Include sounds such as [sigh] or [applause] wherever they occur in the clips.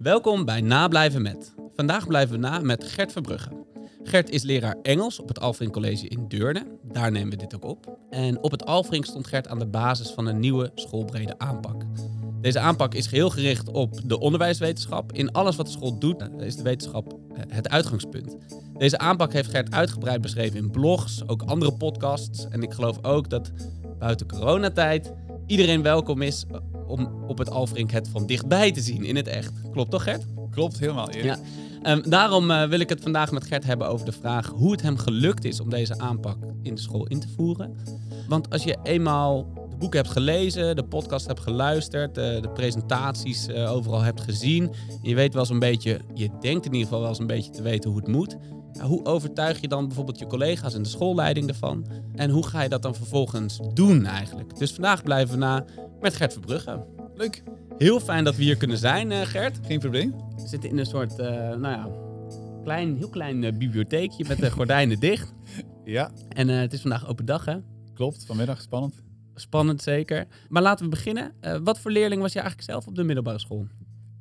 Welkom bij Nablijven met. Vandaag blijven we na met Gert Verbrugge. Gert is leraar Engels op het Alfring College in Deurne. Daar nemen we dit ook op. En op het Alfring stond Gert aan de basis van een nieuwe schoolbrede aanpak. Deze aanpak is geheel gericht op de onderwijswetenschap. In alles wat de school doet is de wetenschap eh, het uitgangspunt. Deze aanpak heeft Gert uitgebreid beschreven in blogs, ook andere podcasts. En ik geloof ook dat buiten coronatijd iedereen welkom is om op het Alfrink het van dichtbij te zien in het echt. Klopt toch Gert? Klopt, helemaal. Ja. Ehm, daarom eh, wil ik het vandaag met Gert hebben over de vraag hoe het hem gelukt is om deze aanpak in de school in te voeren. Want als je eenmaal de boeken hebt gelezen, de podcast hebt geluisterd, eh, de presentaties eh, overal hebt gezien, en je weet wel eens een beetje, je denkt in ieder geval wel eens een beetje te weten hoe het moet. Ja, hoe overtuig je dan bijvoorbeeld je collega's en de schoolleiding ervan? En hoe ga je dat dan vervolgens doen eigenlijk? Dus vandaag blijven we na met Gert Verbrugge. Leuk. Heel fijn dat we hier kunnen zijn, eh, Gert. Geen probleem. We zitten in een soort, eh, nou ja, klein, heel klein eh, bibliotheekje met de [laughs] gordijnen dicht. Ja, En het is vandaag open dag, hè? klopt. Vanmiddag, spannend. Spannend zeker. Maar laten we beginnen. Wat voor leerling was je eigenlijk zelf op de middelbare school?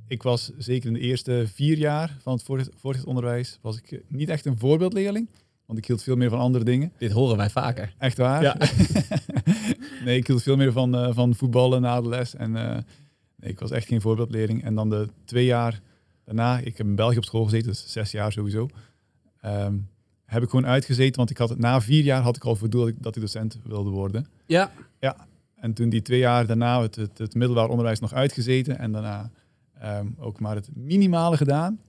Ik was zeker in de eerste vier jaar van het voortgezet onderwijs was ik niet echt een voorbeeldleerling. Want ik hield veel meer van andere dingen. Dit horen wij vaker. Echt waar. Ja. [laughs] nee, ik hield veel meer van, eh, van voetballen na de les. En eh, nee, ik was echt geen voorbeeldleerling. En dan de twee jaar daarna, ik heb in België op school gezeten, dus zes jaar sowieso. ehm, heb ik gewoon uitgezeten, want ik had het, na vier jaar had ik al voor doel dat ik, docent wilde worden. Ja, En toen die twee jaar daarna het, het, het middelbaar onderwijs nog uitgezeten en daarna ehm, ook maar het minimale gedaan.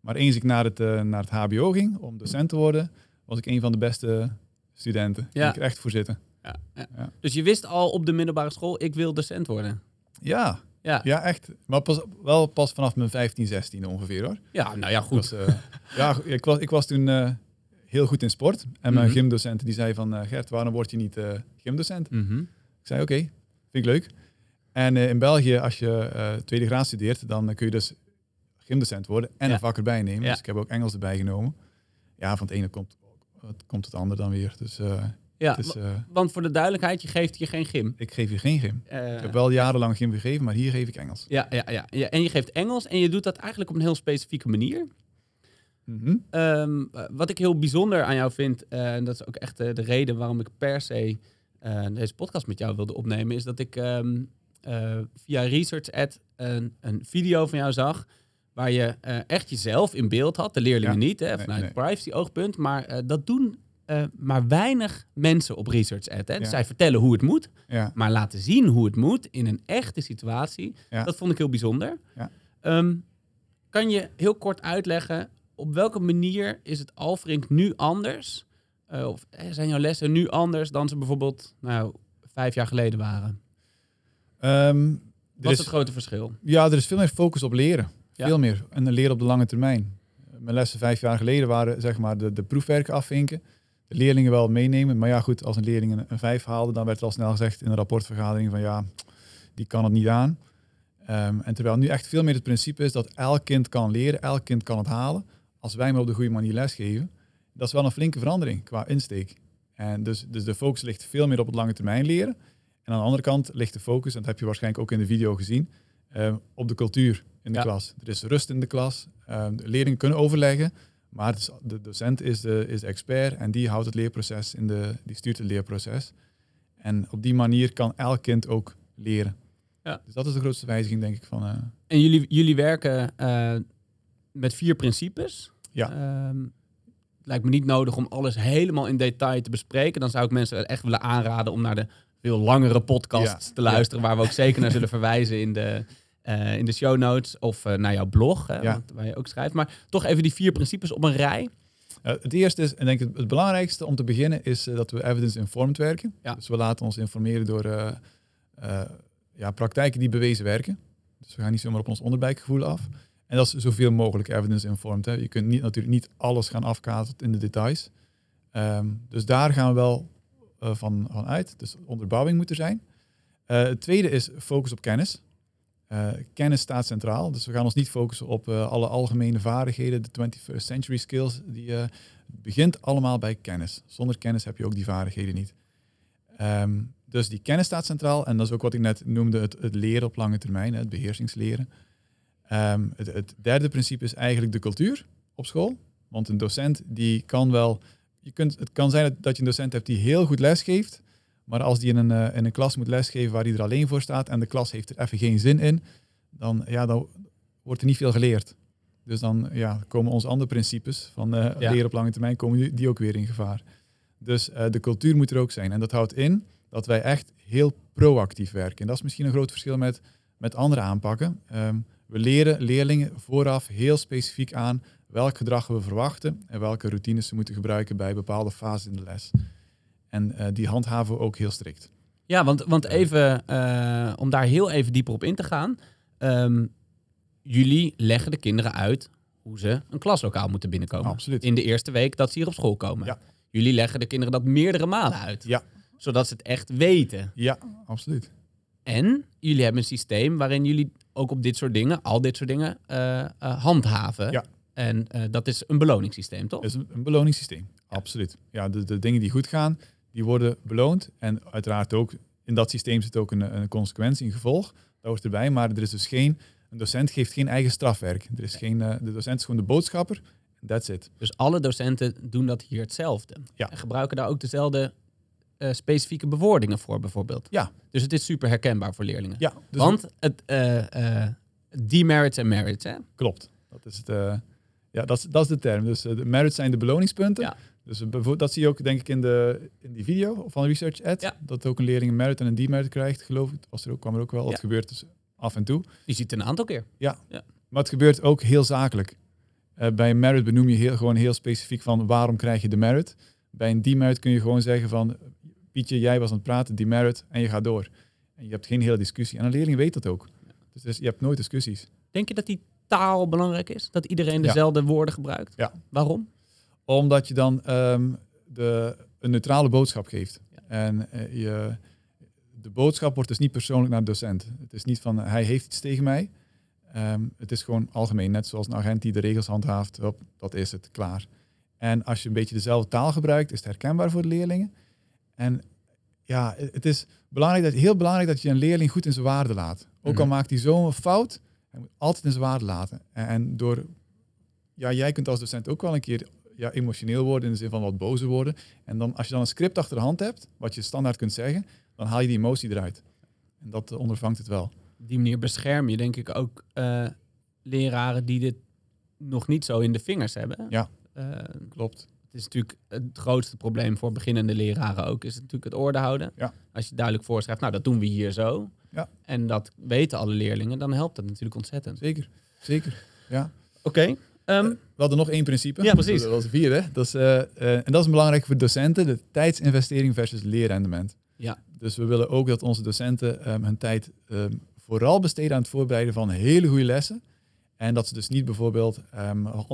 Maar eens ik naar het, eh, naar het HBO ging om docent te worden, was ik een van de beste studenten. Ja. Ik er echt voor zitten. ja, ja. Ja. Dus je wist al op de middelbare school, ik wil docent worden. Ja, Ja, ja echt. Maar pas, wel pas vanaf mijn 15, 16 ongeveer hoor. ja nou ja, Ik goed. was, eh, ja, ik was, ik was toen eh, heel goed in sport. En mijn Mhm. gymdocent die zei van, eh, Gert, waarom word je niet gymdocent? Mhm. Ik zei, oké, vind ik leuk. En in België, als je tweede graad studeert, dan kun je dus gymdocent worden en Ja. een vak erbij nemen. Dus ik heb ook Engels erbij genomen. Ja, van het ene komt het, komt het andere dan weer. Dus eh, Ja, het is, eh, want voor de duidelijkheid, je geeft hier geen gym. ik geef hier geen gym. Eh, Ik heb wel jarenlang gym gegeven, maar hier geef ik Engels. ja, ja, ja, ja. En je geeft Engels en je doet dat eigenlijk op een heel specifieke manier. Mhm. Ehm, eh, wat ik heel bijzonder aan jou vind, en dat is ook echt de reden waarom ik per se deze podcast met jou wilde opnemen, is dat ik ehm, eh, via Research Ad een, een video van jou zag. Waar je eh, echt jezelf in beeld had, de leerlingen Ja. niet, hè, vanuit nee. privacy-oogpunt. Maar eh, dat doen eh, maar weinig mensen op Research Ad. Hè. Dus zij vertellen hoe het moet, Ja, maar laten zien hoe het moet in een echte situatie. Dat vond ik heel bijzonder. Ja. Ehm, kan je heel kort uitleggen op welke manier is het Alfrink nu anders? Of zijn jouw lessen nu anders dan ze bijvoorbeeld nou, vijf jaar geleden waren? Ehm, Wat is, het grote verschil? ja, er is veel meer focus op leren. Veel meer. En leren op de lange termijn. Mijn lessen vijf jaar geleden waren zeg maar de, de proefwerken afvinken. De leerlingen wel meenemen. Maar ja, goed, als een leerling een, een vijf haalde, dan werd er al snel gezegd in een rapportvergadering van ja, die kan het niet aan. Ehm, en terwijl nu echt veel meer het principe is dat elk kind kan leren, elk kind kan het halen. Als wij maar op de goede manier lesgeven. Dat is wel een flinke verandering qua insteek. En dus, dus de focus ligt veel meer op het lange termijn leren. En aan de andere kant ligt de focus, en dat heb je waarschijnlijk ook in de video gezien, ehm, op de cultuur in de Ja. klas. Er is rust in de klas. ehm, de leerlingen kunnen overleggen, maar is, de docent is de, is de expert en die houdt het leerproces in de, die stuurt het leerproces. En op die manier kan elk kind ook leren. Ja. Dus dat is de grootste wijziging, denk ik. Van, eh, En jullie, jullie werken eh, met vier principes. Ja. Ehm, het lijkt me niet nodig om alles helemaal in detail te bespreken. Dan zou ik mensen echt willen aanraden om naar de veel langere podcasts Ja. te luisteren, waar we ook zeker naar zullen verwijzen in de, eh, in de show notes of eh, naar jouw blog, hè, Ja. want- waar je ook schrijft. Maar toch even die vier principes op een rij. Uh, het eerste is, en denk ik het, het belangrijkste om te beginnen, is eh, dat we evidence-informed werken. Ja. Dus we laten ons informeren door eh, eh, ja, praktijken die bewezen werken. Dus we gaan niet zomaar op ons onderbuikgevoel af. En dat is zoveel mogelijk evidence-informed. Je kunt niet, natuurlijk niet alles gaan afkaten in de details. Ehm, dus daar gaan we wel eh, van, van uit. Dus onderbouwing moet er zijn. Eh, het tweede is focus op kennis. Eh, kennis staat centraal, dus we gaan ons niet focussen op eh, alle algemene vaardigheden, de 21st century skills. Die eh, begint allemaal bij kennis. Zonder kennis heb je ook die vaardigheden niet. Ehm, dus die kennis staat centraal en dat is ook wat ik net noemde, het, het leren op lange termijn, het beheersingsleren. Ehm, het, het derde principe is eigenlijk de cultuur op school. Want een docent die kan wel. Je kunt, het kan zijn dat, dat je een docent hebt die heel goed lesgeeft. Maar als die in een, eh, in een klas moet lesgeven waar hij er alleen voor staat en de klas heeft er even geen zin in, dan, ja, dan wordt er niet veel geleerd. Dus dan ja, komen onze andere principes van eh, Ja. leren op lange termijn, komen die, die ook weer in gevaar. Dus eh, de cultuur moet er ook zijn. En dat houdt in dat wij echt heel proactief werken. En dat is misschien een groot verschil met, met andere aanpakken. Ehm, we leren leerlingen vooraf heel specifiek aan welk gedrag we verwachten en welke routines ze moeten gebruiken bij bepaalde fases in de les. En eh, die handhaven we ook heel strikt. Ja, want, want even, eh, om daar heel even dieper op in te gaan. Ehm, jullie leggen de kinderen uit hoe ze een klaslokaal moeten binnenkomen. Absoluut. In de eerste week dat ze hier op school komen. Ja. Jullie leggen de kinderen dat meerdere malen uit. Ja. Zodat ze het echt weten. Ja, absoluut. En jullie hebben een systeem waarin jullie ook op dit soort dingen, al dit soort dingen, eh, handhaven. Ja. En eh, dat is een beloningssysteem, toch? Is een, een beloningssysteem. Absoluut. Ja, de, de dingen die goed gaan, die worden beloond. En uiteraard ook in dat systeem zit ook een, een consequentie, een gevolg. Dat hoort erbij. Maar er is dus geen, een docent geeft geen eigen strafwerk. Er is geen, eh, de docent is gewoon de boodschapper. That's it. Dus alle docenten doen dat hier hetzelfde. Ja. En gebruiken daar ook dezelfde eh, specifieke bewoordingen voor, bijvoorbeeld. Ja. Dus het is super herkenbaar voor leerlingen. Ja, dus Want het eh, demerits en merits, hè? klopt. Dat is, het, ja, dat, is, dat is de term. Dus eh, de merits zijn de beloningspunten. Ja. Dus eh, dat zie je ook denk ik in, de, in die video van Research Ed. Ja. Dat ook een leerling een merit en een demerit krijgt, geloof ik. Was er ook, kwam er ook wel. Ja. Dat gebeurt dus af en toe. Je ziet het een aantal keer. Maar het gebeurt ook heel zakelijk. Eh, bij een merit benoem je heel, gewoon heel specifiek van waarom krijg je de merit. Bij een demerit kun je gewoon zeggen van Pietje, jij was aan het praten, demerit, en je gaat door. En je hebt geen hele discussie. En een leerling weet dat ook. Dus, dus je hebt nooit discussies. Denk je dat die taal belangrijk is? Dat iedereen Ja. dezelfde woorden gebruikt? Ja. Waarom? Omdat je dan ehm, de, een neutrale boodschap geeft. Ja. En eh, je, de boodschap wordt dus niet persoonlijk naar de docent. Het is niet van hij heeft iets tegen mij. Ehm, het is gewoon algemeen, net zoals een agent die de regels handhaaft. Hop, dat is het, klaar. En als je een beetje dezelfde taal gebruikt, is het herkenbaar voor de leerlingen. En ja, het is belangrijk dat, heel belangrijk dat je een leerling goed in zijn waarde laat. Ook al Mhm. maakt hij zo'n fout, moet altijd in zijn waarde laten. En, door, ja, jij kunt als docent ook wel een keer ja, emotioneel worden in de zin van wat bozer worden. En dan, als je dan een script achter de hand hebt, wat je standaard kunt zeggen, dan haal je die emotie eruit. En dat eh, ondervangt het wel. Die manier bescherm je denk ik ook eh, leraren die dit nog niet zo in de vingers hebben. Ja. Eh, Klopt. het is natuurlijk het grootste probleem voor beginnende leraren ook, is natuurlijk het orde houden. Ja. Als je duidelijk voorschrijft, nou dat doen we hier zo. Ja. En dat weten alle leerlingen, dan helpt dat natuurlijk ontzettend. Zeker. Zeker. Ja. Oké. ehm, We hadden nog één principe. Ja, precies. Dat was de vierde. Dat is, eh, eh, en dat is belangrijk voor docenten, de tijdsinvestering versus leerrendement. Ja. Dus we willen ook dat onze docenten ehm, hun tijd ehm, vooral besteden aan het voorbereiden van hele goede lessen. En dat ze dus niet bijvoorbeeld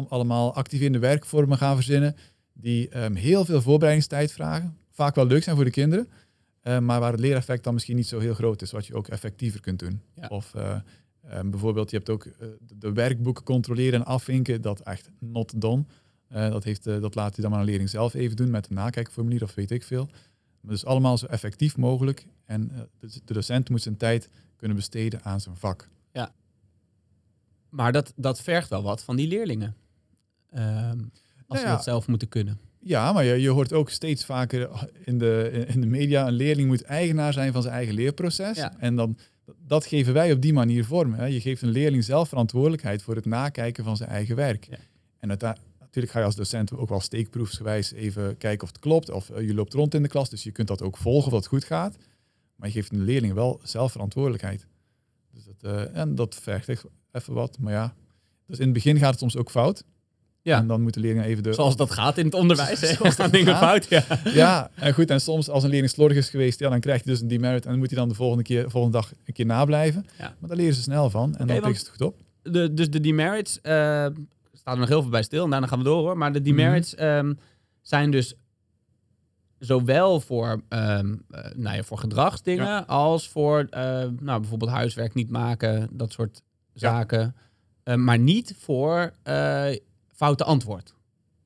allemaal activerende werkvormen gaan verzinnen die heel veel voorbereidingstijd vragen. Vaak wel leuk zijn voor de kinderen, eh, maar waar het leereffect dan misschien niet zo heel groot is, wat je ook effectiever kunt doen. Ja. Of eh, ehm, bijvoorbeeld, je hebt ook eh, de- werkboeken controleren en afvinken, dat echt not done. Dat, heeft, dat laat hij dan maar een leerling zelf even doen met een nakijkformulier of weet ik veel. Maar dus allemaal zo effectief mogelijk. En de, de docent moet zijn tijd kunnen besteden aan zijn vak. maar dat, dat vergt wel wat van die leerlingen. Ehm, als ze ja. dat zelf moeten kunnen. Ja, maar je, je hoort ook steeds vaker in de, in de media, een leerling moet eigenaar zijn van zijn eigen leerproces. Ja. En dan, dat geven wij op die manier vorm. Hè. Je geeft een leerling zelf verantwoordelijkheid voor het nakijken van zijn eigen werk. Ja. En natuurlijk ga je als docent ook wel steekproefsgewijs even kijken of het klopt. Of eh, je loopt rond in de klas, dus je kunt dat ook volgen of dat goed gaat. Maar je geeft een leerling wel zelf verantwoordelijkheid. Dus dat, eh, en dat vergt echt even wat. Maar ja, dus in het begin gaat het soms ook fout. Ja. En dan moeten leerlingen even de, Zoals dat gaat in het onderwijs. hè. [laughs] Zoals dat dingen fout. Ja. Ja, en goed. En soms als een leerling slordig is geweest, ja, dan krijgt hij dus een demerit en dan moet hij dan de volgende, keer, volgende dag een keer nablijven. Ja. Maar daar leren ze snel van en dan pikken ze het goed op. de, dus de demerits, eh staan er nog heel veel bij stil en daarna gaan we door hoor. Maar Mhm. de demerits ehm, zijn dus zowel voor, ehm, eh, nou ja, voor gedragsdingen als voor eh, nou, bijvoorbeeld huiswerk niet maken, dat soort zaken. Maar niet voor foute antwoord.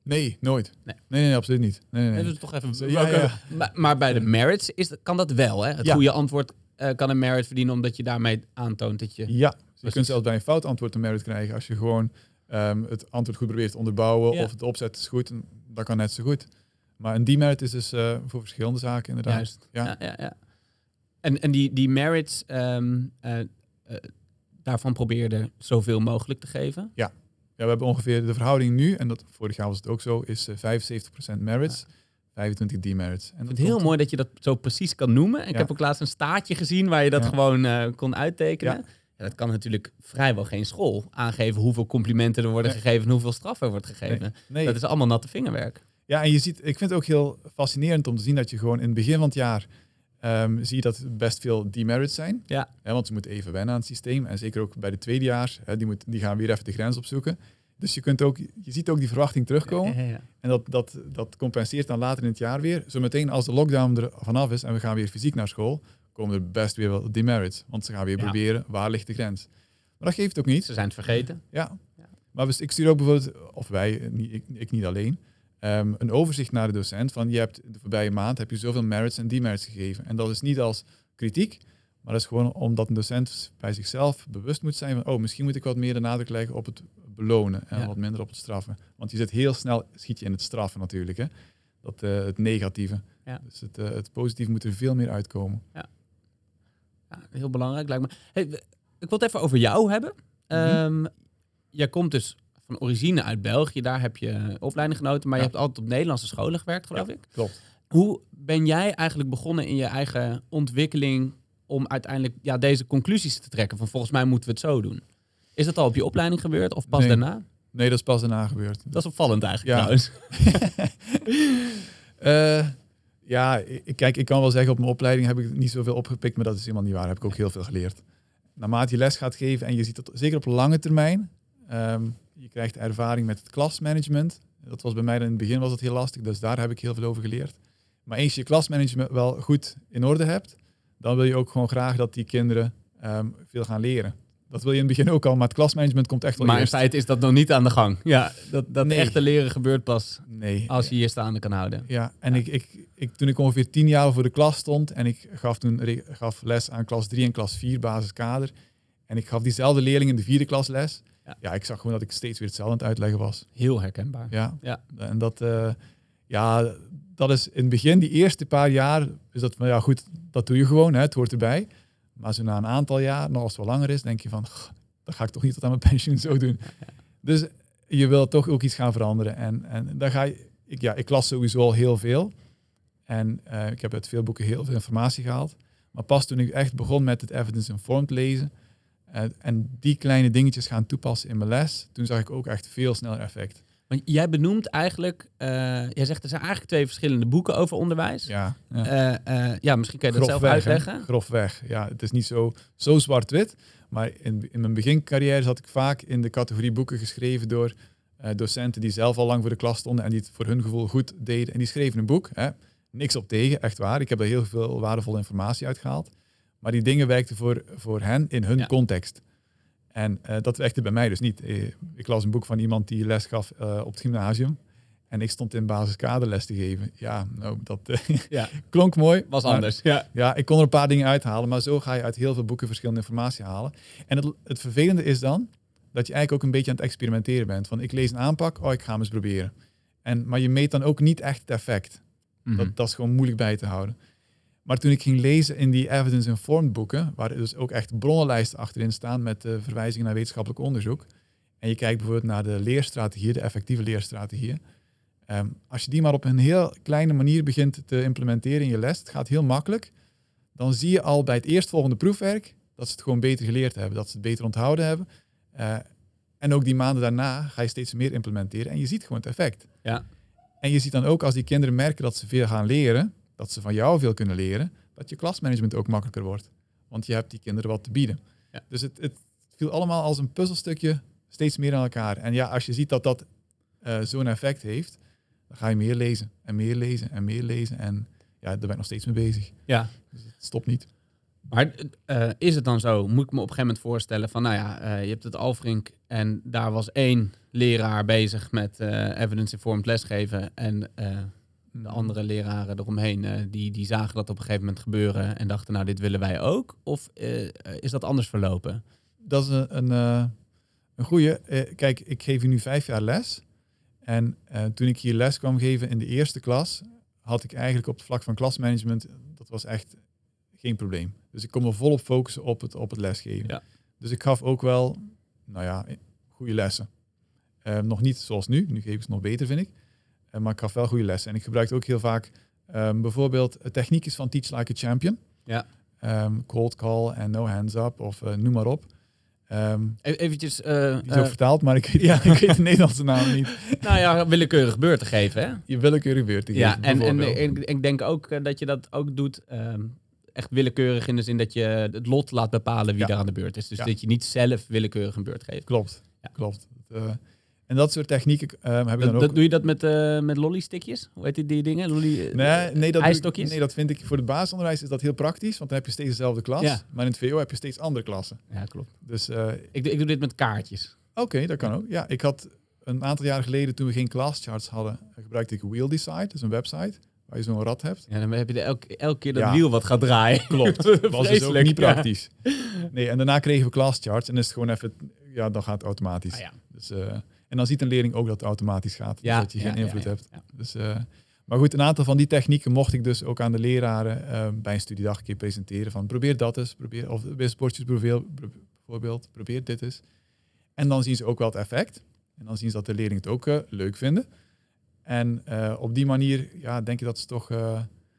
Nee, nooit. Nee. Nee, nee, absoluut niet. Nee, nee, nee. Toch even. Ja, ja. Maar, maar bij de merits is, dat- kan dat wel, hè? Het Ja. goede antwoord eh, kan een merit verdienen omdat je daarmee aantoont dat je. Ja, Dus je kunt zelfs bij een fout antwoord een merit krijgen als je gewoon ehm, het antwoord goed probeert te onderbouwen of de opzet is goed. Dat kan net zo goed. Maar een demerit is dus eh, voor verschillende zaken inderdaad. Juist. Ja. Ja, ja, ja. En, en die, die merits, ehm, eh, daarvan probeer je er zoveel mogelijk te geven. Ja, we hebben ongeveer de verhouding nu, en dat vorig jaar was het ook zo, is eh, 75% merits, 25 demerits. En Ik vind het heel komt- mooi dat je dat zo precies kan noemen. Ik Ja. heb ook laatst een staartje gezien waar je dat Ja. gewoon eh, kon uittekenen. Ja. Ja. dat kan natuurlijk vrijwel geen school aangeven hoeveel complimenten er worden Nee. gegeven en hoeveel straf er wordt gegeven. Nee. Dat is allemaal natte vingerwerk. Ja, en je ziet, ik vind het ook heel fascinerend om te zien dat je gewoon in het begin van het jaar ehm, zie je dat best veel demerits zijn. Ja. Hè, want ze moeten even wennen aan het systeem. En zeker ook bij de tweedejaars, hè, die, moet, die gaan weer even de grens opzoeken. Dus je, kunt ook, je ziet ook die verwachting terugkomen. Ja, ja, ja. En dat, dat, dat compenseert dan later in het jaar weer. Zometeen als de lockdown er vanaf is en we gaan weer fysiek naar school, komen er best weer wel demerits. Want ze gaan weer proberen, waar ligt de grens? Maar dat geeft ook niet. Ze zijn het vergeten. Ja. Maar we- ik stuur ook bijvoorbeeld, of wij, niet, ik, ik niet alleen, ehm, een overzicht naar de docent van je hebt de voorbije maand heb je zoveel merits en demerits gegeven. En dat is niet als kritiek, maar dat is gewoon omdat een docent bij zichzelf bewust moet zijn van oh, misschien moet ik wat meer de nadruk leggen op het belonen en Ja. wat minder op het straffen. Want je zit heel snel, schiet je in het straffen natuurlijk, hè? Dat, eh, het negatieve. Ja. Dus het, eh, het positieve moet er veel meer uitkomen. Ja, heel belangrijk lijkt me. Hey, ik wil het even over jou hebben. Mhm. Ehm, jij komt dus van origine uit België. Daar heb je opleiding genoten. Maar Ja. je hebt altijd op Nederlandse scholen gewerkt, geloof Ja. ik. Klopt. Hoe ben jij eigenlijk begonnen in je eigen ontwikkeling om uiteindelijk ja, deze conclusies te trekken? Van volgens mij moeten we het zo doen. Is dat al op je opleiding gebeurd of pas Nee. daarna? Nee, dat is pas daarna gebeurd. Dat is opvallend eigenlijk Ja. trouwens. [laughs] Eh, ja, ik, kijk, ik kan wel zeggen op mijn opleiding heb ik niet zoveel opgepikt, maar dat is helemaal niet waar. Heb ik ook heel veel geleerd. Naarmate je les gaat geven en je ziet dat zeker op lange termijn, ehm, je krijgt ervaring met het klasmanagement. Dat was bij mij in het begin was het heel lastig, dus daar heb ik heel veel over geleerd. Maar eens je klasmanagement wel goed in orde hebt, dan wil je ook gewoon graag dat die kinderen ehm, veel gaan leren. Dat wil je in het begin ook al, maar het klasmanagement komt echt wel Maar in feite is dat nog niet aan de gang. Ja, dat, dat Nee. echte leren gebeurt pas Nee, als je je staande kan houden. Ja, en Ja. Ik, ik, ik, toen ik ongeveer tien jaar voor de klas stond en ik gaf toen gaf les aan klas 3 en klas 4 basiskader. En ik gaf diezelfde leerlingen de vierde klas les. Ja. Ja. ik zag gewoon dat ik steeds weer hetzelfde aan het uitleggen was. Heel herkenbaar. Ja. Ja. En dat, eh, ja, dat is in het begin, die eerste paar jaar, is dat van ja goed, dat doe je gewoon, hè, het hoort erbij. Maar zo na een aantal jaar, nog als het wel langer is, denk je van, "Goh, dat ga ik toch niet tot aan mijn pensioen zo doen. [laughs] Dus je wil toch ook iets gaan veranderen. En, en daar ga je, ik, ja, ik las sowieso al heel veel. En eh, ik heb uit veel boeken heel veel informatie gehaald. Maar pas toen ik echt begon met het evidence-informed lezen eh, en die kleine dingetjes gaan toepassen in mijn les, toen zag ik ook echt veel sneller effect. Want jij benoemt eigenlijk, eh, jij zegt er zijn eigenlijk twee verschillende boeken over onderwijs. Ja, ja. Eh, ja misschien kun je dat zelf Grofweg, hè? uitleggen. Grofweg. Ja, het is niet zo, zo zwart-wit. Maar in, in mijn begincarrière zat ik vaak in de categorie boeken geschreven door docenten die zelf al lang voor de klas stonden en die het voor hun gevoel goed deden. En die schreven een boek. Hè. Niks op tegen, echt waar. Ik heb er heel veel waardevolle informatie uitgehaald. Maar die dingen werkten voor, voor hen in hun Ja. context. En eh, dat werkte bij mij dus niet. Eh, Ik las een boek van iemand die les gaf eh, op het gymnasium. En ik stond in basiskaderles te geven. Ja, nou, dat [laughs] Ja, [laughs] klonk mooi. was maar- anders. Ja. ja, ik kon er een paar dingen uithalen, maar zo ga je uit heel veel boeken verschillende informatie halen. En het, het vervelende is dan dat je eigenlijk ook een beetje aan het experimenteren bent. Van ik lees een aanpak, oh ik ga hem eens proberen. En, maar je meet dan ook niet echt het effect. Mhm. Dat, dat is gewoon moeilijk bij te houden. Maar toen ik ging lezen in die evidence-informed boeken, waar dus ook echt bronnenlijsten achterin staan met eh, verwijzingen naar wetenschappelijk onderzoek. En je kijkt bijvoorbeeld naar de leerstrategieën, de effectieve leerstrategieën. Ehm, als je die maar op een heel kleine manier begint te implementeren in je les, het gaat heel makkelijk, dan zie je al bij het eerstvolgende proefwerk dat ze het gewoon beter geleerd hebben, dat ze het beter onthouden hebben. Eh, en ook die maanden daarna ga je steeds meer implementeren en je ziet gewoon het effect. Ja. En je ziet dan ook als die kinderen merken dat ze veel gaan leren, dat ze van jou veel kunnen leren, dat je klasmanagement ook makkelijker wordt. Want je hebt die kinderen wat te bieden. Ja. Dus het, het viel allemaal als een puzzelstukje steeds meer aan elkaar. En ja, als je ziet dat dat eh, zo'n effect heeft, dan ga je meer lezen en meer lezen en meer lezen. En ja, daar ben ik nog steeds mee bezig. ja. Dus het stopt niet. Maar eh, is het dan zo? Moet ik me op een gegeven moment voorstellen van, nou ja, eh, je hebt het Alfrink en daar was één leraar bezig met eh, evidence-informed lesgeven en de andere leraren eromheen, eh, die, die zagen dat op een gegeven moment gebeuren en dachten, nou, dit willen wij ook? Of eh, is dat anders verlopen? dat is een, een, eh, een goede. kijk, ik geef hier nu vijf jaar les. En toen ik hier les kwam geven in de eerste klas, had ik eigenlijk op het vlak van klasmanagement, dat was echt geen probleem. Dus ik kon me volop focussen op het, op het lesgeven. Ja. Dus ik gaf ook wel, nou ja, goede lessen. Nog niet zoals nu, nu geef ik ze nog beter, vind ik. Maar ik gaf wel goede lessen. En ik gebruikte ook heel vaak um, bijvoorbeeld techniekjes van Teach Like a Champion. Ja. Um, cold call en no hands up of noem maar op. Um, eventjes... Uh, is ook vertaald, maar ik weet, [laughs] ja. ik weet de Nederlandse naam niet. [laughs] nou ja, willekeurig beurt te geven, hè? Je willekeurig beurt te geven, Ja, en, en, ik denk ook dat je dat ook doet... Um, echt willekeurig in de zin dat je het lot laat bepalen wie er aan de beurt is. Dus dat je niet zelf willekeurig een beurt geeft. Klopt, klopt. Uh, en dat soort technieken um, heb ik dan ook... Dat, doe je dat met, uh, met lolly-stickjes? Hoe heet die, die dingen? Lolly, eh, nee, nee, dat nee, dat vind ik voor het basisonderwijs is dat heel praktisch. Want dan heb je steeds dezelfde klas. Ja. Maar in het VO heb je steeds andere klassen. Ja, klopt. Dus, uh, ik, ik doe dit met kaartjes. Oké, dat kan ook. Ja, ik had een aantal jaar geleden, toen we geen classcharts hadden, gebruikte ik Wheel Decide. Dat is een website waar je zo'n rad hebt. Ja, dan heb je elke, elke keer dat wiel wat gaat draaien. Klopt. [laughs] Dat was dus ook niet praktisch. Nee, en daarna kregen we classcharts en is het gewoon even, ja, dan gaat het automatisch. Ah, ja. Dus, en dan ziet een leerling ook dat het automatisch gaat. Ja, dus dat je geen invloed hebt. Dus, uh, maar goed, een aantal van die technieken mocht ik dus ook aan de leraren uh, bij een studiedag een keer presenteren. Van probeer dat eens, probeer, of bij sportjes bijvoorbeeld, probeer dit eens. En dan zien ze ook wel het effect. En dan zien ze dat de leerlingen het ook uh, leuk vinden. En op die manier ja, denk je dat ze toch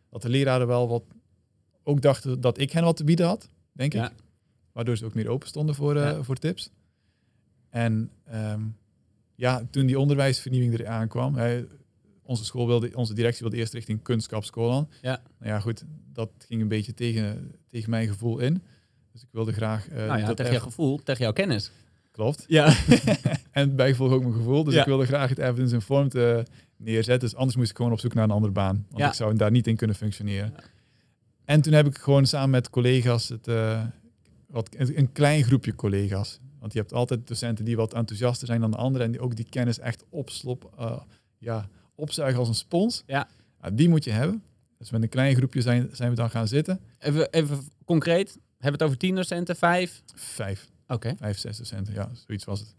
dat de leraren wel wat ook dachten dat ik hen wat te bieden had, denk ik. Waardoor ze ook meer open stonden voor, voor tips. En um, ja, toen die onderwijsvernieuwing er aankwam, hè, onze school wilde, onze directie wilde eerst richting kunstkapschool aan. Ja. Nou ja, goed, dat ging een beetje tegen, tegen mijn gevoel in. Dus ik wilde graag. Uh, nou ja, tegen jouw gevoel, tegen jouw kennis. Klopt. Ja. [laughs] en bijgevolg ook mijn gevoel. Dus ik wilde graag het evidence informed uh, neerzetten. Dus anders moest ik gewoon op zoek naar een andere baan. Want ik zou daar niet in kunnen functioneren. En toen heb ik gewoon samen met collega's, het, uh, wat, een klein groepje collega's, want je hebt altijd docenten die wat enthousiaster zijn dan de anderen en die ook die kennis echt opslop, uh, ja, opzuigen als een spons. Ja. die moet je hebben. Dus met een klein groepje zijn, zijn we dan gaan zitten. Even, even concreet, hebben we het over tien docenten, vijf? Vijf. Oké. Vijf, zes docenten, ja, zoiets was het.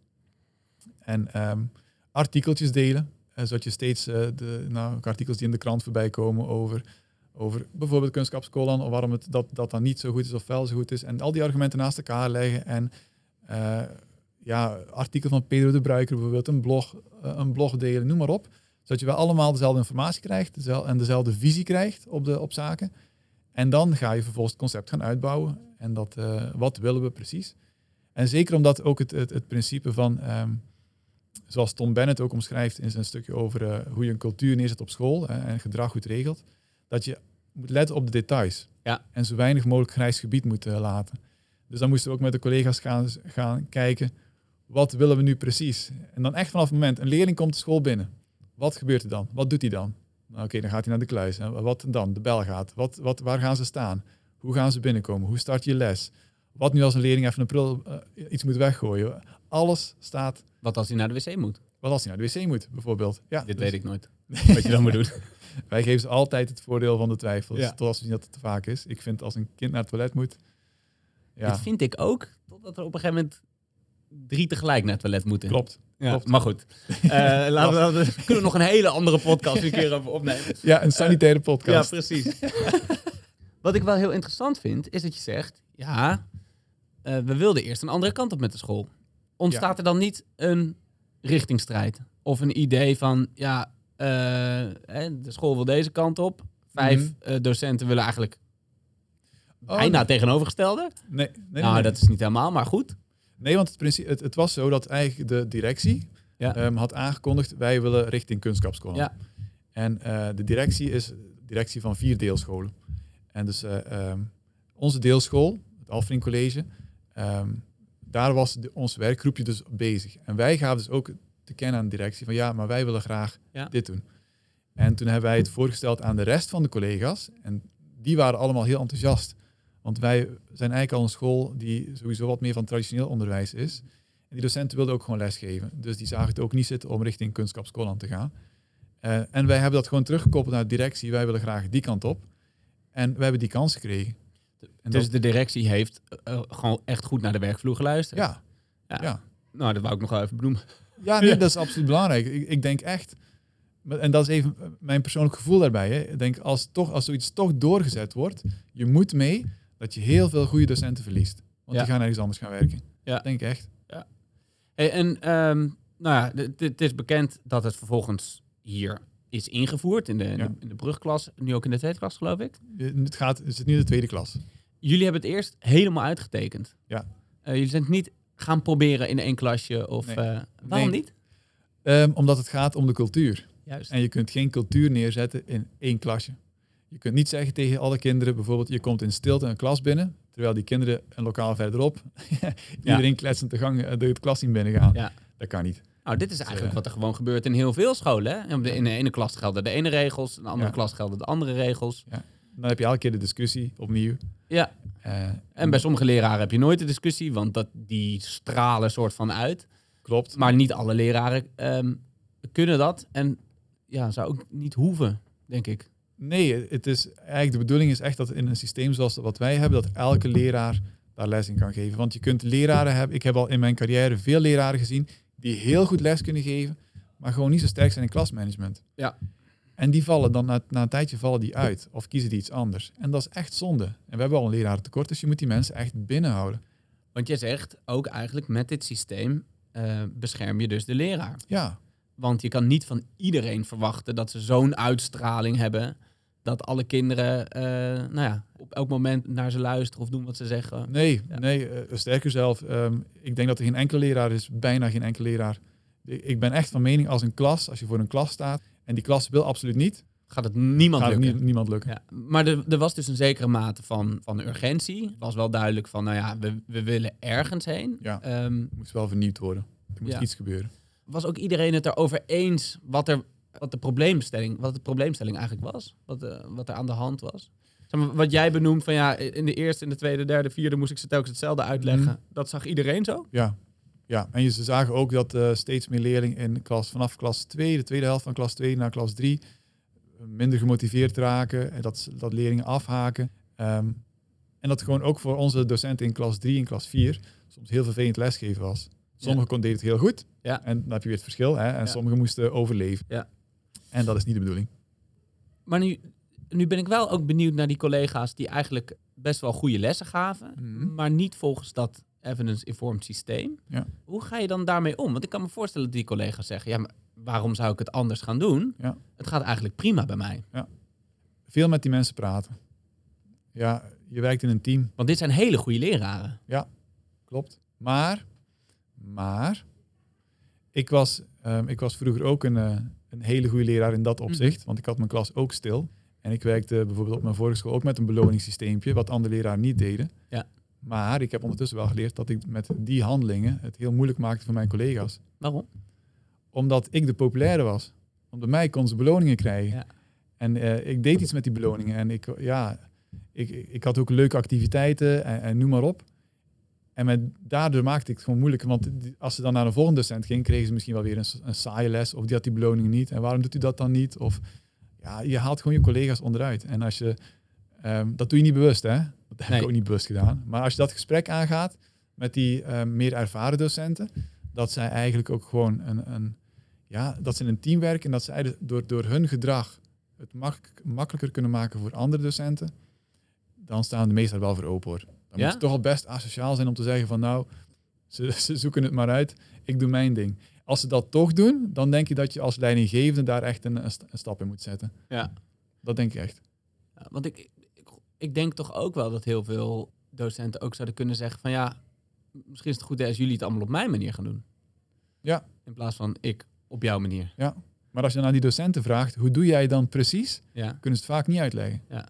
En um, artikeltjes delen, uh, zodat je steeds uh, de nou, artikels die in de krant voorbij komen over, over bijvoorbeeld kunstkapskolon, of waarom het, dat, dat dan niet zo goed is of wel zo goed is. En al die argumenten naast elkaar leggen en uh, ja, artikel van Pedro de Bruiker bijvoorbeeld, een blog, uh, een blog delen, noem maar op. Zodat je wel allemaal dezelfde informatie krijgt dezelfde, en dezelfde visie krijgt op, de, op zaken. En dan ga je vervolgens het concept gaan uitbouwen. En dat, uh, wat willen we precies? En zeker omdat ook het, het, het principe van, um, zoals Tom Bennett ook omschrijft in zijn stukje over uh, hoe je een cultuur neerzet op school uh, en gedrag goed regelt, dat je moet letten op de details. Ja. En zo weinig mogelijk grijs gebied moet laten. Dus dan moesten we ook met de collega's gaan, gaan kijken, wat willen we nu precies? En dan echt vanaf het moment, een leerling komt de school binnen. Wat gebeurt er dan? Wat doet hij dan? Nou, Oké, dan gaat hij naar de kluis. En wat dan? De bel gaat. Wat, wat, waar gaan ze staan? Hoe gaan ze binnenkomen? Hoe start je les? Wat nu als een leerling even een prul uh, iets moet weggooien? Alles staat. Wat als hij naar de wc moet? Wat als hij naar de wc moet, bijvoorbeeld? Ja, Dit dus... weet ik nooit. [laughs] wat je dan moet doen. Wij geven ze altijd het voordeel van de twijfel. Ja. Tot als we zien dat het te vaak is. Ik vind als een kind naar het toilet moet, ja. Dat vind ik ook. Totdat er op een gegeven moment drie tegelijk naar het toilet moeten. Klopt. Ja, Klopt. Maar goed. Uh, [laughs] laten we, we kunnen nog een hele andere podcast een keer over opnemen. [laughs] Ja, een sanitaire podcast. ja, precies. [laughs] Wat ik wel heel interessant vind, is dat je zegt... Ja, uh, we wilden eerst een andere kant op met de school. Ontstaat ja. er dan niet een richtingstrijd? Of een idee van... Ja, de school wil deze kant op. Vijf mm -hmm. docenten willen eigenlijk Oh, Bijna nee. tegenovergestelde? Nee. nee nou, nee, dat is niet helemaal, maar goed. Nee, want het, principe, het, het was zo dat eigenlijk de directie ja. um, had aangekondigd... wij willen richting kunstkapschool. Ja. En uh, de directie is directie van vier deelscholen. En dus uh, um, onze deelschool, het Alfring College... Um, daar was de, ons werkgroepje dus bezig. En wij gaven dus ook te kennen aan de directie van... ja, maar wij willen graag ja. dit doen. En toen hebben wij het voorgesteld aan de rest van de collega's... en die waren allemaal heel enthousiast... Want wij zijn eigenlijk al een school die sowieso wat meer van traditioneel onderwijs is. En die docenten wilden ook gewoon lesgeven. Dus die zagen het ook niet zitten om richting kunstkapschool aan te gaan. Uh, en wij hebben dat gewoon teruggekoppeld naar de directie. Wij willen graag die kant op. En we hebben die kans gekregen. En dus dat, de directie heeft eh, eh, gewoon echt goed naar de werkvloer geluisterd. ja, Ja. ja. Nou, dat wou ik nog wel even benoemen. Ja, nee, [laughs] dat is absoluut belangrijk. Ik, ik denk echt, en dat is even mijn persoonlijk gevoel daarbij. Hè. Ik denk als, toch, als zoiets toch doorgezet wordt, je moet mee dat je heel veel goede docenten verliest. Want Ja. die gaan ergens anders gaan werken. Ja. Dat denk ik echt. Hey, en ehm, nou ja, het is bekend dat het vervolgens hier is ingevoerd in de, in Ja. de, in de brugklas, nu ook in de tweede klas geloof ik. Het, gaat, het zit nu in de tweede klas. Jullie hebben het eerst helemaal uitgetekend. Ja. Eh, jullie zijn het niet gaan proberen in één klasje of Nee. eh, waarom Nee. niet? Ehm, omdat het gaat om de cultuur. Juist. En je kunt geen cultuur neerzetten in één klasje. Je kunt niet zeggen tegen alle kinderen, bijvoorbeeld, je komt in stilte een klas binnen, terwijl die kinderen een lokaal verderop, [laughs] iedereen kletsend de gang eh, het klas zien binnengaan. Ja. Dat kan niet. Nou, dit is eigenlijk eh, wat er gewoon gebeurt in heel veel scholen. Hè? In de- In de ene klas gelden de ene regels, in de andere Ja. klas gelden de andere regels. Dan heb je elke keer de discussie opnieuw. Ja. Eh, En bij sommige leraren heb je nooit de discussie, want dat, die stralen soort van uit. Klopt. Maar niet alle leraren ehm, kunnen dat. En ja, zou ook niet hoeven, denk ik. Nee, het is eigenlijk de bedoeling is echt dat in een systeem zoals wat wij hebben, dat elke leraar daar les in kan geven. Want je kunt leraren hebben. Ik heb al in mijn carrière veel leraren gezien die heel goed les kunnen geven, maar gewoon niet zo sterk zijn in klasmanagement. Ja. En die vallen dan na, na een tijdje vallen die uit of kiezen die iets anders. En dat is echt zonde. En we hebben al een lerarentekort, dus je moet die mensen echt binnenhouden. Want je zegt ook eigenlijk met dit systeem eh, bescherm je dus de leraar. Ja, Want je kan niet van iedereen verwachten dat ze zo'n uitstraling hebben. Dat alle kinderen eh, nou ja, op elk moment naar ze luisteren of doen wat ze zeggen. nee, Ja. nee eh, sterker zelf. ehm, ik denk dat er geen enkele leraar is, bijna geen enkele leraar. Ik ben echt van mening als een klas, als je voor een klas staat en die klas wil absoluut niet, Gaat het niemand gaat lukken. nie- niemand lukken. Ja, maar er, er was dus een zekere mate van, van urgentie. Het was wel duidelijk van, nou ja, we, we willen ergens heen. Ja. Ehm, moest wel vernieuwd worden. Er moet Ja. iets gebeuren. was ook iedereen het erover eens wat, er, wat, de probleemstelling, wat de probleemstelling eigenlijk was? Wat, eh, wat er aan de hand was? Zeg maar, wat jij benoemt van ja, in de eerste, in de tweede, derde, vierde moest ik ze telkens hetzelfde uitleggen. Mhm. Dat zag iedereen zo? Ja. ja, en je, ze zagen ook dat eh, steeds meer leerlingen in klas, vanaf klas 2, de tweede helft van klas 2 naar klas 3, minder gemotiveerd raken. En dat, dat leerlingen afhaken. Ehm, en dat gewoon ook voor onze docenten in klas 3 en klas 4 soms heel vervelend lesgeven was. Sommigen kon deden het heel goed. Ja. En dan heb je weer het verschil. Hè? En Ja. sommigen moesten overleven. Ja. En dat is niet de bedoeling. Maar nu, nu ben ik wel ook benieuwd naar die collega's die eigenlijk best wel goede lessen gaven, Mhm. maar niet volgens dat evidence-informed systeem. Ja. Hoe ga je dan daarmee om? Want ik kan me voorstellen dat die collega's zeggen, ja, maar waarom zou ik het anders gaan doen? Ja. Het gaat eigenlijk prima bij mij. Veel met die mensen praten. Ja, je werkt in een team. Want dit zijn hele goede leraren. Klopt. Maar, maar, ik was, ehm, ik was vroeger ook een, eh, een hele goede leraar in dat opzicht. Want ik had mijn klas ook stil. En ik werkte bijvoorbeeld op mijn vorige school ook met een beloningssysteempje, wat andere leraren niet deden. Ja. Maar ik heb ondertussen wel geleerd dat ik met die handelingen het heel moeilijk maakte voor mijn collega's. Waarom? Omdat ik de populaire was. Bij mij kon ze beloningen krijgen. Ja. En eh, ik deed iets met die beloningen. En ik, ja, ik, ik had ook leuke activiteiten en, en noem maar op. En met, daardoor maakte ik het gewoon moeilijk. Want als ze dan naar een volgende docent ging, kregen ze misschien wel weer een, saaie les. Of die had die beloning niet. En waarom doet u dat dan niet? Of ja, je haalt gewoon je collega's onderuit. En als je, ehm, dat doe je niet bewust, hè? Dat heb Nee. ik ook niet bewust gedaan. Maar als je dat gesprek aangaat met die ehm, meer ervaren docenten, dat zij eigenlijk ook gewoon een, een ja, dat ze in een team werken en dat zij de- door, door hun gedrag het mak- makkelijker kunnen maken voor andere docenten, dan staan de meesten er wel voor open hoor. Dan Ja? moet het toch al best asociaal zijn om te zeggen van nou, ze, [laughs] ze zoeken het maar uit, ik doe mijn ding. Als ze dat toch doen, dan denk je dat je als leidinggevende daar echt een, een st- een stap in moet zetten. Ja. Dat denk ik echt. Ja, want ik, ik, ik denk toch ook wel dat heel veel docenten ook zouden kunnen zeggen van ja, misschien is het goed als jullie het allemaal op mijn manier gaan doen. Ja. In plaats van ik op jouw manier. Maar als je naar die docenten vraagt, hoe doe jij dan precies, Ja. kunnen ze het vaak niet uitleggen. Ja.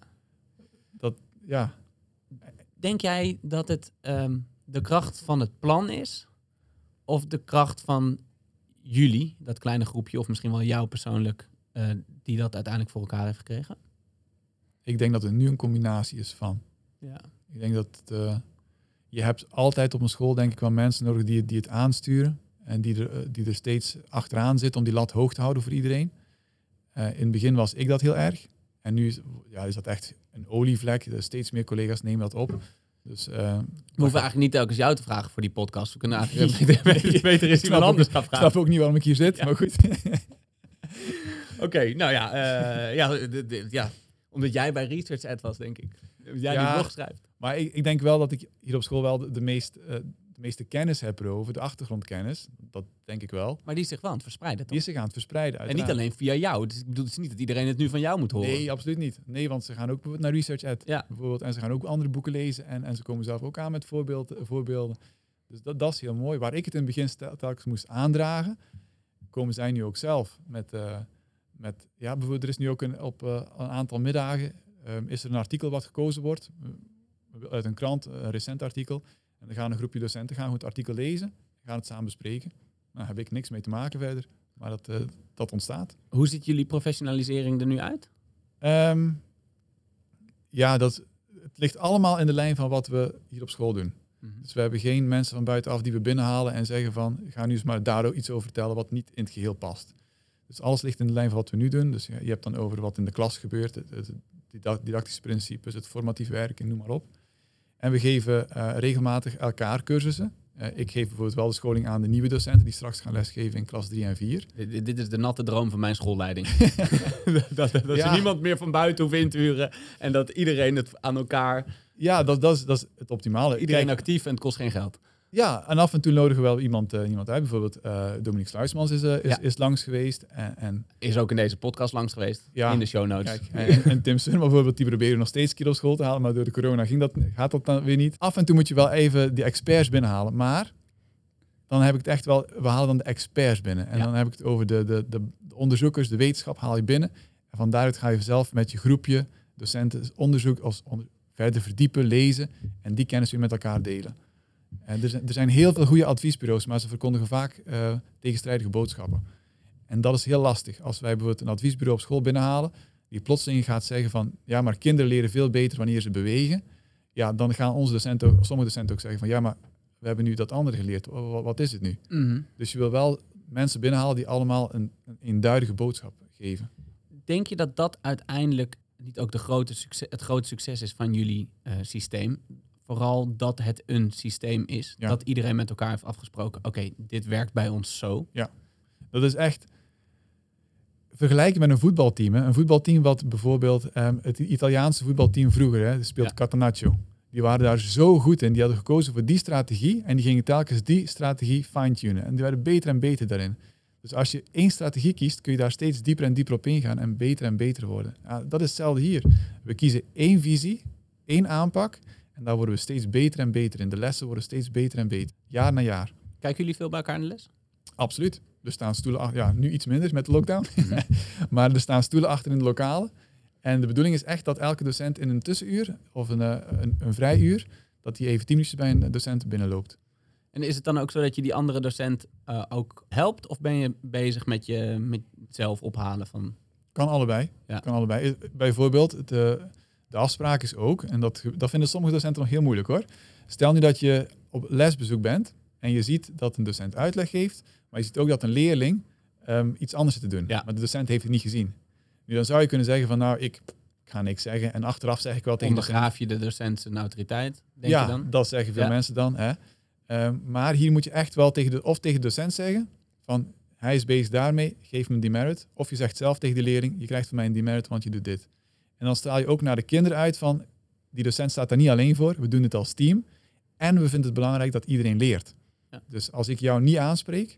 Dat, ja, Denk jij dat het ehm, de kracht van het plan is? Of de kracht van jullie, dat kleine groepje, of misschien wel jou persoonlijk, eh, die dat uiteindelijk voor elkaar heeft gekregen? ik denk dat het nu een combinatie is van. Ja. Ik denk dat eh, je hebt altijd op een school denk ik wel mensen nodig die, het- die het aansturen en die er, eh, die er steeds achteraan zitten om die lat hoog te houden voor iedereen. In het begin was ik dat heel erg en nu is, ja, is dat echt een olievlek. Steeds meer collega's nemen dat op. Dus, uh, we hoeven eigenlijk niet telkens jou te vragen voor die podcast. We kunnen [laughs] eigenlijk beter, beter is iemand anders gaan vragen. Ik snap ook niet waarom ik hier zit, maar goed. [laughs] Oké, nou ja, uh, ja, ja, omdat jij bij Research Ad was, denk ik. Jij ja, die blog schrijft. Maar ik, ik, denk wel dat ik hier op school wel de, de meest, uh, de meeste kennis heb over de achtergrondkennis. Dat denk ik wel. Maar die is zich wel aan het verspreiden, toch? Die is zich aan het verspreiden, uiteraard. En niet alleen via jou. Dus ik bedoel, het is niet dat iedereen het nu van jou moet horen. Nee, absoluut niet. Nee, want ze gaan ook bijvoorbeeld naar Research Ad. Ja. Bijvoorbeeld, en ze gaan ook andere boeken lezen. En, en ze komen zelf ook aan met voorbeeld, voorbeelden. Dus dat, dat is heel mooi. Waar ik het in het begin telkens moest aandragen, komen zij nu ook zelf met... Uh, met, ja, bijvoorbeeld, er is nu ook een, op uh, een aantal middagen um, is er een artikel wat gekozen wordt uit een krant, een recent artikel. En dan gaan een groepje docenten gaan het artikel lezen, gaan het samen bespreken. Nou, daar heb ik niks mee te maken verder, maar dat, uh, dat ontstaat. Hoe ziet jullie professionalisering er nu uit? Um, ja, dat, het ligt allemaal in de lijn van wat we hier op school doen. -hmm. Dus we hebben geen mensen van buitenaf die we binnenhalen en zeggen van, ga nu eens maar daar iets over vertellen wat niet in het geheel past. Dus alles ligt in de lijn van wat we nu doen. Dus je hebt dan over wat in de klas gebeurt, het, het didactische principes, het formatief werken, noem maar op. En we geven uh, regelmatig elkaar cursussen. Uh, ik geef bijvoorbeeld wel de scholing aan de nieuwe docenten die straks gaan lesgeven in klas 3 en 4. Dit, dit is de natte droom van mijn schoolleiding. [laughs] dat dat, dat ja. niemand meer van buiten hoeft in te huren en dat iedereen het aan elkaar... Ja, dat, dat, is, dat is het optimale. Iedereen Kijk, actief en het kost geen geld. Ja, en af en toe nodigen we wel iemand, uh, iemand uit. Bijvoorbeeld uh, Dominique Sluismans is, uh, is, ja. is, langs geweest. En, en, is ook in deze podcast langs geweest, ja, in de show notes. Kijk, en, en, Tim Sun bijvoorbeeld, die proberen nog steeds keer op school te halen, maar door de corona ging dat, gaat dat dan weer niet. Af en toe moet je wel even die experts binnenhalen, maar dan heb ik het echt wel, we halen dan de experts binnen. En ja. dan heb ik het over de, de, de, de onderzoekers, de wetenschap haal je binnen. En van daaruit ga je zelf met je groepje docenten onderzoek als onder, verder verdiepen, lezen en die kennis weer met elkaar delen. En er, zijn, er zijn heel veel goede adviesbureaus, maar ze verkondigen vaak uh, tegenstrijdige boodschappen. En dat is heel lastig. Als wij bijvoorbeeld een adviesbureau op school binnenhalen, die plotseling gaat zeggen van, ja, maar kinderen leren veel beter wanneer ze bewegen. Ja, dan gaan onze docenten, sommige docenten ook zeggen van, ja, maar we hebben nu dat andere geleerd. Wat, wat is het nu? Mm -hmm. Dus je wil wel mensen binnenhalen die allemaal een, een eenduidige boodschap geven. Denk je dat dat uiteindelijk niet ook de grote succes, het grote succes is van jullie uh, systeem? Vooral dat het een systeem is. Ja. Dat iedereen met elkaar heeft afgesproken. Oké, okay, dit werkt bij ons zo. Ja, dat is echt vergelijken met een voetbalteam. Hè. Een voetbalteam wat bijvoorbeeld um, het Italiaanse voetbalteam vroeger hè, speelt ja. Catenaccio. Die waren daar zo goed in. Die hadden gekozen voor die strategie en die gingen telkens die strategie fine-tunen. En die werden beter en beter daarin. Dus als je één strategie kiest, kun je daar steeds dieper en dieper op ingaan en beter en beter worden. Ja, dat is hetzelfde hier. We kiezen één visie, één aanpak en daar worden we steeds beter en beter in. De lessen worden steeds beter en beter, jaar na jaar. Kijken jullie veel bij elkaar in de les? Absoluut. Er staan stoelen achter, ja, nu iets minder met de lockdown. Mm-hmm. [laughs] maar er staan stoelen achter in de lokalen. En de bedoeling is echt dat elke docent in een tussenuur of een, een, een vrij uur, dat hij even tien minuutjes bij een docent binnenloopt. En is het dan ook zo dat je die andere docent uh, ook helpt? Of ben je bezig met, je, met zelf ophalen van... Kan allebei. Ja. Kan allebei. Bijvoorbeeld, de, de afspraak is ook, en dat, dat vinden sommige docenten nog heel moeilijk hoor. Stel nu dat je op lesbezoek bent en je ziet dat een docent uitleg geeft, maar je ziet ook dat een leerling um, iets anders zit te doen. Ja. Maar de docent heeft het niet gezien. Nu dan zou je kunnen zeggen van nou, ik, ga niks zeggen. En achteraf zeg ik wel tegen Ondergraaf je de docent zijn autoriteit, denk ja, je dan? dat zeggen veel ja. mensen dan. Hè. Um, maar hier moet je echt wel tegen de, of tegen de docent zeggen van hij is bezig daarmee, geef hem een demerit. Of je zegt zelf tegen de leerling, je krijgt van mij een demerit, want je doet dit. En dan straal je ook naar de kinderen uit van, die docent staat daar niet alleen voor, we doen het als team. En we vinden het belangrijk dat iedereen leert. Ja. Dus als ik jou niet aanspreek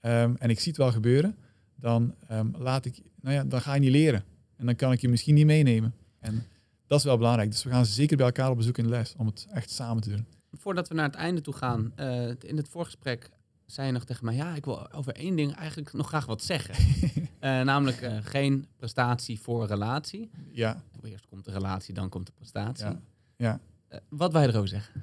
um, en ik zie het wel gebeuren, dan, um, laat ik, nou ja, dan ga je niet leren. En dan kan ik je misschien niet meenemen. En dat is wel belangrijk. Dus we gaan zeker bij elkaar op bezoek in de les om het echt samen te doen. Voordat we naar het einde toe gaan, uh, in het voorgesprek zei je nog tegen mij, ja, ik wil over één ding eigenlijk nog graag wat zeggen. [laughs] uh, namelijk uh, geen prestatie voor relatie. Ja. Eerst komt de relatie, dan komt de prestatie. Ja. ja. Uh, wat wij erover zeggen?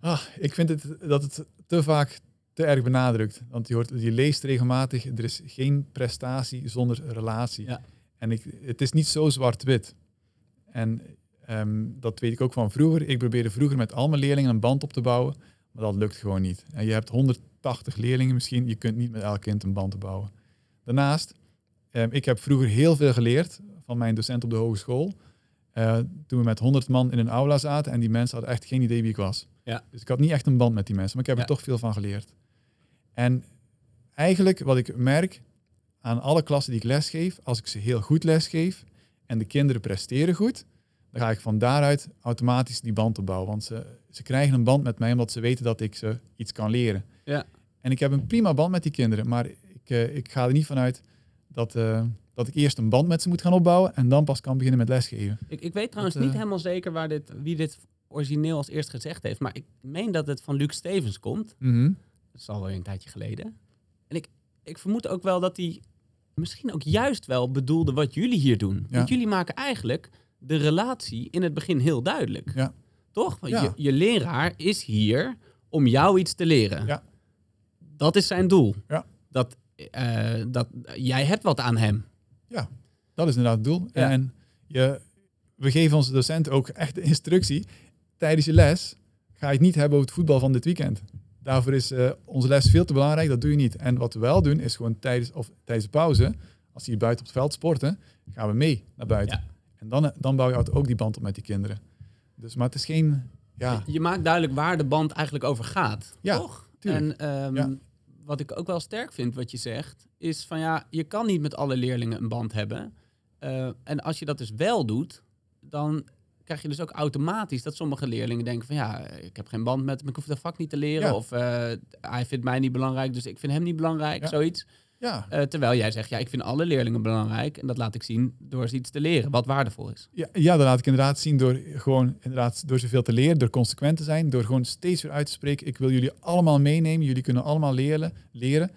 Ah, ik vind het, dat het te vaak te erg benadrukt. Want je, hoort, je leest regelmatig, er is geen prestatie zonder relatie. Ja. En ik, het is niet zo zwart-wit. En um, dat weet ik ook van vroeger. Ik probeerde vroeger met al mijn leerlingen een band op te bouwen. Maar dat lukt gewoon niet. En je hebt 180 leerlingen misschien, je kunt niet met elk kind een band bouwen. Daarnaast, eh, ik heb vroeger heel veel geleerd van mijn docent op de hogeschool. Eh, toen we met 100 man in een aula zaten en die mensen hadden echt geen idee wie ik was. Ja. Dus ik had niet echt een band met die mensen, maar ik heb Ja. er toch veel van geleerd. En eigenlijk wat ik merk aan alle klassen die ik lesgeef, als ik ze heel goed lesgeef en de kinderen presteren goed, dan ga ik van daaruit automatisch die band opbouwen. Want ze, ze krijgen een band met mij omdat ze weten dat ik ze iets kan leren. Ja. En ik heb een prima band met die kinderen, maar ik, eh, ik ga er niet vanuit dat, eh, dat ik eerst een band met ze moet gaan opbouwen en dan pas kan beginnen met lesgeven. Ik, ik weet trouwens Dat, eh, niet helemaal zeker waar dit, wie dit origineel als eerst gezegd heeft. Maar ik meen dat het van Luc Stevens komt. Dat is al wel een tijdje geleden. En ik, ik vermoed ook wel dat hij misschien ook juist wel bedoelde wat jullie hier doen. Ja. Want jullie maken eigenlijk de relatie in het begin heel duidelijk. Ja. Toch? Want Ja. je, je leraar is hier om jou iets te leren. Ja. Dat is zijn doel. Ja. Dat, eh, dat jij hebt wat aan hem. Dat is inderdaad het doel. Ja. En je, we geven onze docenten ook echt de instructie. Tijdens je les ga je het niet hebben over het voetbal van dit weekend. Daarvoor is eh, onze les veel te belangrijk, dat doe je niet. En wat we wel doen, is gewoon tijdens, of tijdens de pauze, als die buiten op het veld sporten, gaan we mee naar buiten. Ja. En dan, dan bouw je ook die band op met die kinderen. Dus, maar het is geen, ja, Je maakt duidelijk waar de band eigenlijk over gaat. Ja, toch? tuurlijk. En ehm, Ja. Wat ik ook wel sterk vind wat je zegt, is van ja, je kan niet met alle leerlingen een band hebben. Eh, en als je dat dus wel doet, dan krijg je dus ook automatisch dat sommige leerlingen denken van ja, ik heb geen band met hem, ik hoef dat vak niet te leren. Ja. Of eh, hij vindt mij niet belangrijk, dus ik vind hem niet belangrijk, Ja. zoiets. Ja, Eh, terwijl jij zegt, ja, ik vind alle leerlingen belangrijk. En dat laat ik zien door ze iets te leren, wat waardevol is. Ja, ja, dat laat ik inderdaad zien door gewoon inderdaad door zoveel te leren, door consequent te zijn, door gewoon steeds weer uit te spreken. Ik wil jullie allemaal meenemen, jullie kunnen allemaal leren. leren.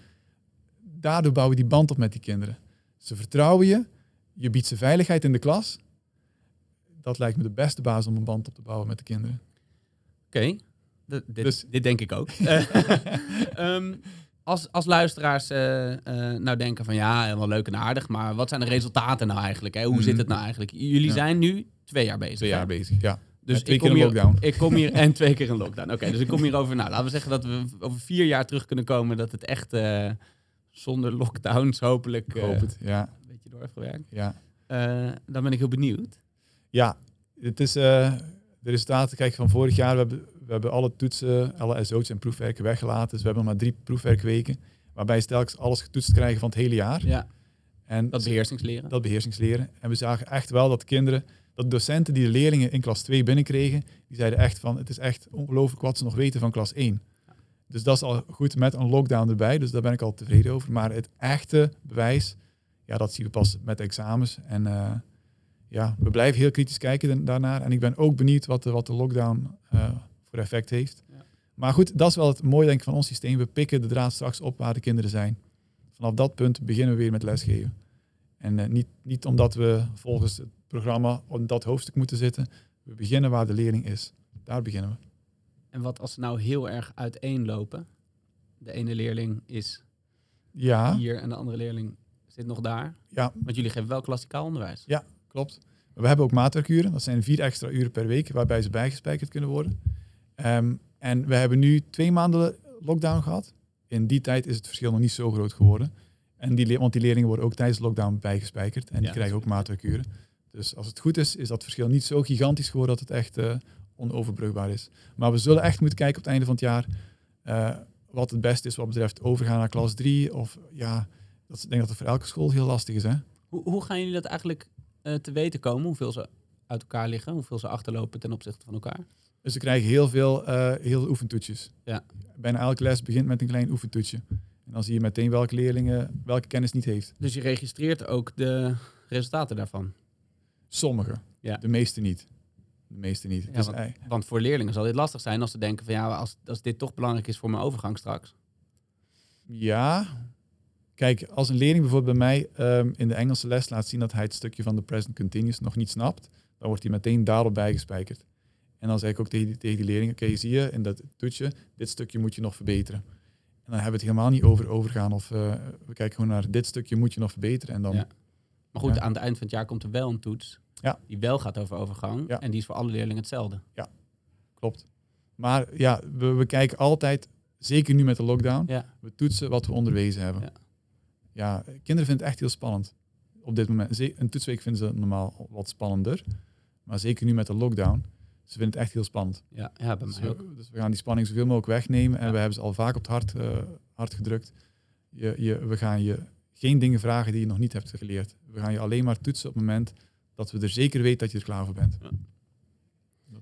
Daardoor bouwen we die band op met die kinderen. Ze vertrouwen je, je biedt ze veiligheid in de klas. Dat lijkt me de beste basis om een band op te bouwen met de kinderen. Oké, dit, Dus- dit denk ik ook. [laughs] [laughs] Ehm, als, als luisteraars eh, eh, nou denken van ja, helemaal leuk en aardig, maar wat zijn de resultaten nou eigenlijk? Hè? Hoe Mhm. zit het nou eigenlijk? Jullie Ja. zijn nu twee jaar bezig. Twee hè? jaar bezig, ja. Dus twee ik keer kom een hier, lockdown. Ik kom hier [laughs] en twee keer een lockdown. Oké, dus ik kom hier over. Nou, laten we zeggen dat we over vier jaar terug kunnen komen dat het echt eh, zonder lockdowns hopelijk hoop het, ja. een beetje door heeft gewerkt. ja. Dan ben ik heel benieuwd. Ja, het is, de resultaten kijk van vorig jaar. We hebben, we hebben alle toetsen, alle SO's en proefwerken weggelaten. Dus we hebben nog maar drie proefwerkweken. Waarbij ze telkens alles getoetst krijgen van het hele jaar. Ja, En dat beheersingsleren. dat beheersingsleren. En we zagen echt wel dat kinderen, dat docenten die de leerlingen in klas 2 binnenkregen, die zeiden echt van, het is echt ongelooflijk wat ze nog weten van klas 1. Dus dat is al goed met een lockdown erbij, dus daar ben ik al tevreden over. Maar het echte bewijs, ja, dat zien we pas met examens. En eh, ja, we blijven heel kritisch kijken daarnaar. En ik ben ook benieuwd wat de, wat de lockdown eh, voor effect heeft. Ja. Maar goed, dat is wel het mooie denk ik van ons systeem. We pikken de draad straks op waar de kinderen zijn. Vanaf dat punt beginnen we weer met lesgeven. En eh, niet, niet omdat we volgens het programma op dat hoofdstuk moeten zitten. We beginnen waar de leerling is. Daar beginnen we. En wat als ze nou heel erg uiteenlopen? De ene leerling is Ja, hier en de andere leerling zit nog daar. ja Want jullie geven wel klassikaal onderwijs. klopt. We hebben ook maatwerkuren. Dat zijn vier extra uren per week waarbij ze bijgespijkerd kunnen worden. Ehm, en we hebben nu twee maanden lockdown gehad. In die tijd is het verschil nog niet zo groot geworden. En die, want die leerlingen worden ook tijdens de lockdown bijgespijkerd. En die Ja, krijgen ook maatwerkuren. Dus als het goed is, is dat verschil niet zo gigantisch geworden dat het echt eh, onoverbrugbaar is. Maar we zullen echt moeten kijken op het einde van het jaar eh, wat het beste is wat betreft overgaan naar klas 3. Of ja, dat, ik denk dat het voor elke school heel lastig is. Hè? Hoe, hoe gaan jullie dat eigenlijk eh, te weten komen? Hoeveel ze uit elkaar liggen? Hoeveel ze achterlopen ten opzichte van elkaar? Dus ze krijgen heel veel, eh, heel veel oefentoetjes. Ja. Bijna elke les begint met een klein oefentoetje. En dan zie je meteen welke leerlingen welke kennis niet heeft. Dus je registreert ook de resultaten daarvan. Sommige, Ja. de meeste niet. De meeste niet. Ja, dus, want- Want voor leerlingen zal dit lastig zijn als ze denken van ja, als, als dit toch belangrijk is voor mijn overgang straks. ja, kijk, als een leerling bijvoorbeeld bij mij ehm, in de Engelse les laat zien dat hij het stukje van de present continuous nog niet snapt, dan wordt hij meteen daarop bijgespijkerd. En dan zeg ik ook tegen die, tegen die leerling, oké, zie je, in dat toetje, dit stukje moet je nog verbeteren. En dan hebben we het helemaal niet over overgaan of eh, we kijken gewoon naar dit stukje moet je nog verbeteren. En dan, Ja. Maar goed, Ja. aan het eind van het jaar komt er wel een toets Ja. die wel gaat over overgang. Ja. En die is voor alle leerlingen hetzelfde. klopt. Maar ja, we, we kijken altijd, zeker nu met de lockdown, Ja. we toetsen wat we onderwezen hebben. Ja. Ja. kinderen vinden het echt heel spannend op dit moment. Een toetsweek vinden ze normaal wat spannender. Maar zeker nu met de lockdown. Ze vinden het echt heel spannend. Ja, ja bij Dus mij ook. we, dus we gaan die spanning zoveel mogelijk wegnemen. En Ja. we hebben ze al vaak op het hart, hart gedrukt. Je, je, we gaan je geen dingen vragen die je nog niet hebt geleerd. We gaan je alleen maar toetsen op het moment dat we er zeker weten dat je er klaar voor bent. Ja.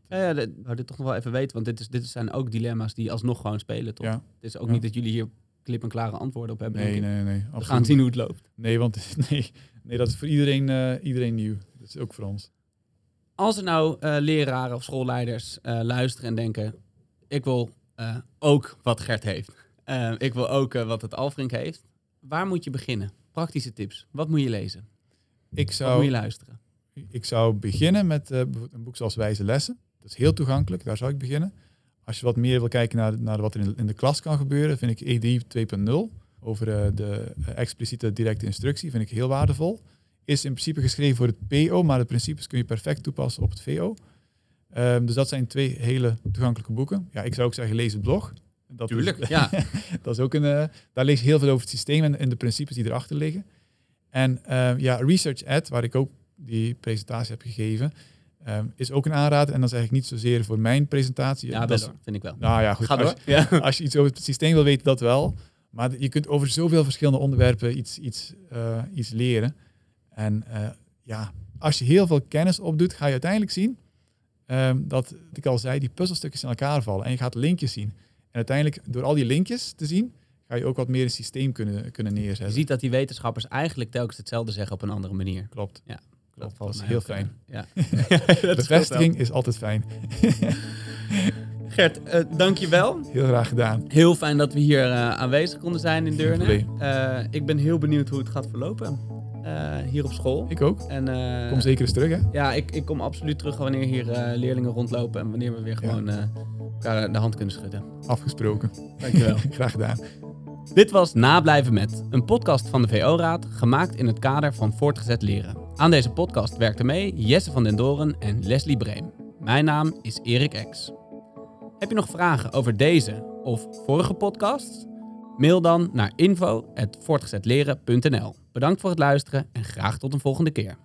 Ja, ja, dat wou dit toch nog wel even weten, want dit, is, dit zijn ook dilemma's die alsnog gewoon spelen, toch? ja. Het is ook Ja. niet dat jullie hier klip en klare antwoorden op hebben. Nee, nee, nee. nee, We gaan zien hoe het loopt. Nee, want [laughs] nee, nee, dat is voor iedereen, eh, iedereen nieuw. Dat is ook voor ons. Als er nou eh, leraren of schoolleiders eh, luisteren en denken: ik wil eh, ook wat Gert heeft. Ik wil ook wat het Alfrink heeft. Waar moet je beginnen? Praktische tips. Wat moet je lezen? Ik Wat zou, moet je luisteren? ik zou beginnen met een boek zoals Wijze Lessen. Dat is heel toegankelijk, daar zou ik beginnen. Als je wat meer wil kijken naar, naar wat er in de, in de klas kan gebeuren, vind ik EDI 2.0 over de expliciete directe instructie, vind ik heel waardevol. Is in principe geschreven voor het PO, maar de principes kun je perfect toepassen op het VO. Ehm, dus dat zijn twee hele toegankelijke boeken. Ja, ik zou ook zeggen, lees het blog. Dat is- Tuurlijk, [laughs] ja. dat is ook een, eh, daar lees je heel veel over het systeem en, en de principes die erachter liggen. En eh, ja, Research Ed, waar ik ook die presentatie heb gegeven, ehm, is ook een aanrader. En dan zeg ik niet zozeer voor mijn presentatie. Ja, dat wel vind ik wel. Nou ja, goed. Ga als, door. Ja. als je iets over het systeem wil weten, dat wel. Maar je kunt over zoveel verschillende onderwerpen iets, iets, eh, iets leren. En eh, ja, als je heel veel kennis opdoet, ga je uiteindelijk zien ehm, dat, wat ik al zei, die puzzelstukjes in elkaar vallen. En je gaat linkjes zien. En uiteindelijk, door al die linkjes te zien, ga je ook wat meer een systeem kunnen, kunnen Je neerzetten. ziet dat die wetenschappers eigenlijk telkens hetzelfde zeggen op een andere manier. Klopt. Dat Klopt. [laughs] Dat is heel fijn. eh, Ja. Bevestiging is altijd fijn. [laughs] Gert, eh dankjewel. Heel graag gedaan. Heel fijn dat we hier eh, aanwezig konden zijn in Deurne. ik ben heel benieuwd hoe het gaat verlopen eh, hier op school. Ik ook. En, eh, Kom zeker eens terug, hè? Ja, ik, ik kom absoluut terug wanneer hier eh, leerlingen rondlopen en wanneer we weer gewoon elkaar de hand kunnen schudden. Afgesproken. Dankjewel. [laughs] graag gedaan. Dit was Nablijven met, een podcast van de VO-raad, gemaakt in het kader van voortgezet leren. Aan deze podcast werkten mee Jesse van den Doren en Leslie Breem. Mijn naam is Erik Ex. Heb je nog vragen over deze of vorige podcasts? Mail dan naar info.voortgezetleren.nl. Bedankt voor het luisteren en graag tot een volgende keer.